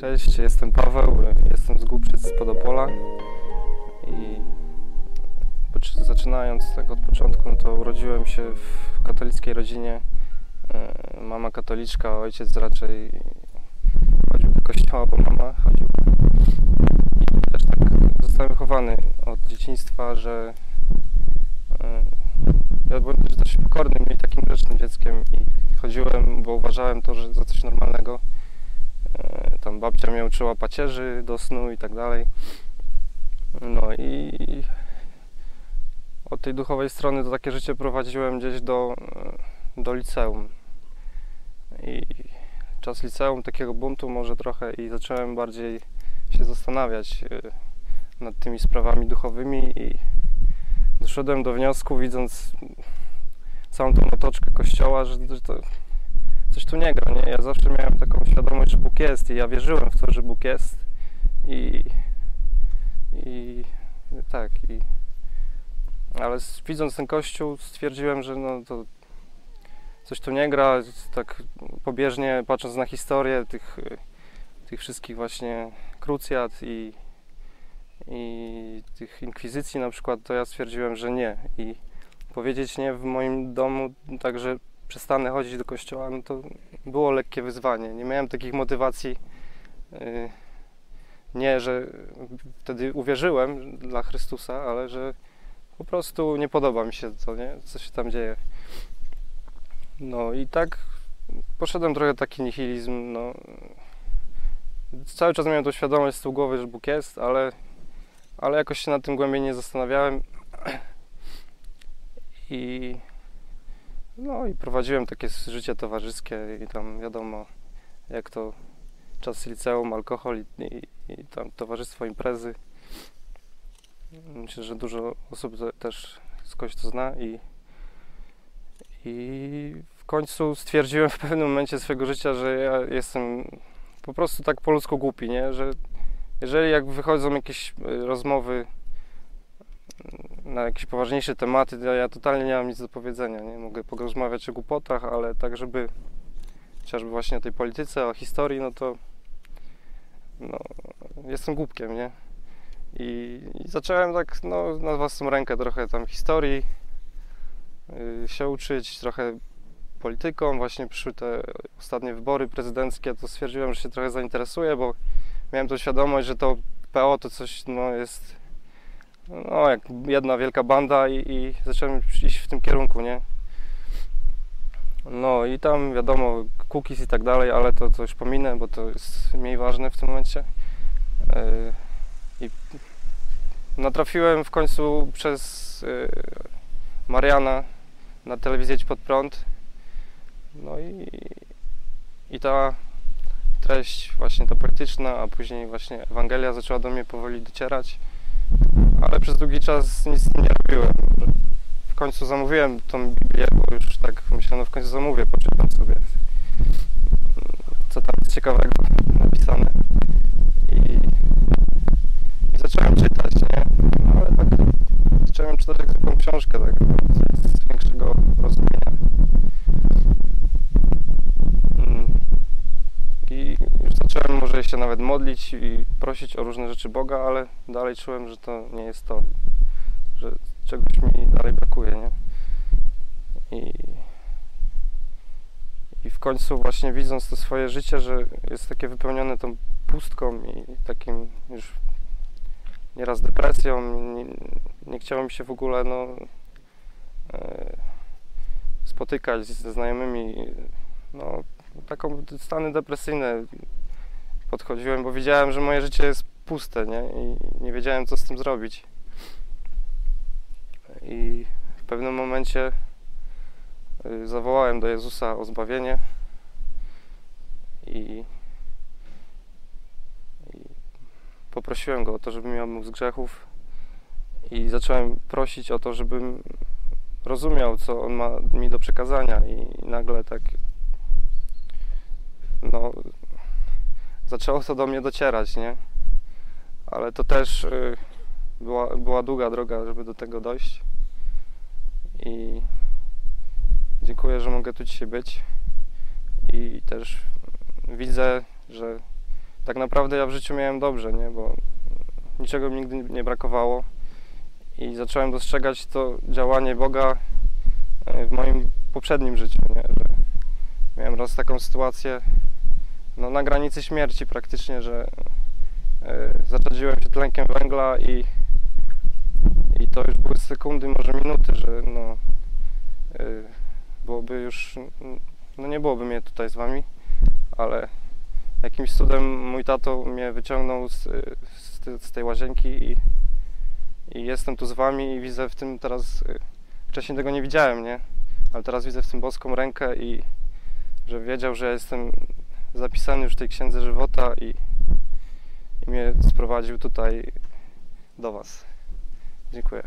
Cześć, jestem Paweł, jestem z Głupczyc z Podopola i zaczynając tak od początku, no to urodziłem się w katolickiej rodzinie. E, Mama katoliczka, ojciec raczej chodził do kościoła, bo mama chodziła. I też tak zostałem wychowany od dzieciństwa, że e, ja byłem też pokornym i takim grzecznym dzieckiem i chodziłem, bo uważałem to, że za coś normalnego. E, Tam babcia mnie uczyła pacierzy do snu i tak dalej. No i od tej duchowej strony to takie życie prowadziłem gdzieś do, do liceum. Czas liceum, takiego buntu może trochę i zacząłem bardziej się zastanawiać e, nad tymi sprawami duchowymi i doszedłem do wniosku, widząc całą tą otoczkę kościoła, że, to coś tu nie gra, nie? Ja zawsze miałem taką świadomość, że Bóg jest i ja wierzyłem w to, że Bóg jest i, i tak i ale widząc ten kościół stwierdziłem, że no to coś tu nie gra, tak pobieżnie patrząc na historię tych, tych wszystkich właśnie krucjat i, i tych inkwizycji na przykład, to ja stwierdziłem, że nie i powiedzieć nie w moim domu, także przestanę chodzić do kościoła, no to było lekkie wyzwanie. Nie miałem takich motywacji. yy, Nie, że wtedy uwierzyłem dla Chrystusa, ale że po prostu nie podoba mi się to, nie? co się tam dzieje. No i tak poszedłem trochę taki nihilizm. No. Cały czas miałem tą świadomość z tyłu głowy, że Bóg jest, ale, ale jakoś się nad tym głębiej nie zastanawiałem. I no i prowadziłem takie życie towarzyskie i tam wiadomo jak to czas liceum, alkohol i, i, i tam towarzystwo, imprezy. Myślę, że dużo osób te- też skądś to zna i, i końcu stwierdziłem w pewnym momencie swojego życia, że ja jestem po prostu tak po ludzku głupi, nie? Że jeżeli jak wychodzą jakieś y, rozmowy na jakieś poważniejsze tematy, to ja totalnie nie mam nic do powiedzenia, nie? Mogę porozmawiać o głupotach, ale tak, żeby chociażby właśnie o tej polityce, o historii, no to no, jestem głupkiem, nie? I, i zacząłem tak, no, na własną rękę trochę tam historii yy, się uczyć, trochę polityką. Właśnie przyszły te ostatnie wybory prezydenckie, to stwierdziłem, że się trochę zainteresuję, bo miałem tą świadomość, że to PO to coś, no, jest no, jak jedna wielka banda i, i zacząłem iść w tym kierunku, nie? No i tam wiadomo, cookies i tak dalej, ale to, już pominę, bo to jest mniej ważne w tym momencie. Yy, I natrafiłem w końcu przez yy, Mariana na telewizję Pod Prąd. No i, i ta treść właśnie ta polityczna, a później właśnie Ewangelia zaczęła do mnie powoli docierać ale przez długi czas nic nie robiłem. W końcu zamówiłem tą Biblię, bo już tak myślałem, no w końcu zamówię, poczytam sobie, co tam jest ciekawego napisane. I, i zacząłem czytać, nie? No, ale tak zacząłem czytać jak zwykłą książkę, tak, bez większego rozumienia. Mm. I już zacząłem może się nawet modlić i prosić o różne rzeczy Boga, ale dalej czułem, że to nie jest to, że czegoś mi dalej brakuje, nie? I, i w końcu właśnie widząc to swoje życie, że jest takie wypełnione tą pustką i takim już nieraz depresją, nie, nie chciało mi się w ogóle no, e, spotykać ze znajomymi, no taką stany depresyjne podchodziłem, bo wiedziałem, że moje życie jest puste, nie? I nie wiedziałem, co z tym zrobić. I w pewnym momencie y, zawołałem do Jezusa o zbawienie i, i poprosiłem Go o to, żeby mnie omył z grzechów i zacząłem prosić o to, żebym rozumiał, co On ma mi do przekazania i nagle tak no, zaczęło to do mnie docierać, nie? Ale to też y, była, była długa droga, żeby do tego dojść. I dziękuję, że mogę tu dzisiaj być. I też widzę, że tak naprawdę ja w życiu miałem dobrze, nie? Bo niczego mi nigdy nie brakowało. I zacząłem dostrzegać to działanie Boga e, w moim poprzednim życiu, nie? Że miałem raz taką sytuację no, na granicy śmierci praktycznie, że e, zaczadziłem się tlenkiem węgla i, i to już były sekundy, może minuty, że no, e, byłoby już, no nie byłoby mnie tutaj z wami, ale jakimś cudem mój tato mnie wyciągnął z, z, te- z tej łazienki i, i jestem tu z wami i widzę w tym teraz, wcześniej tego nie widziałem, nie? Ale teraz widzę w tym boską rękę i że wiedział, że ja jestem zapisany już w tej księdze żywota i, i mnie sprowadził tutaj do was. Dziękuję.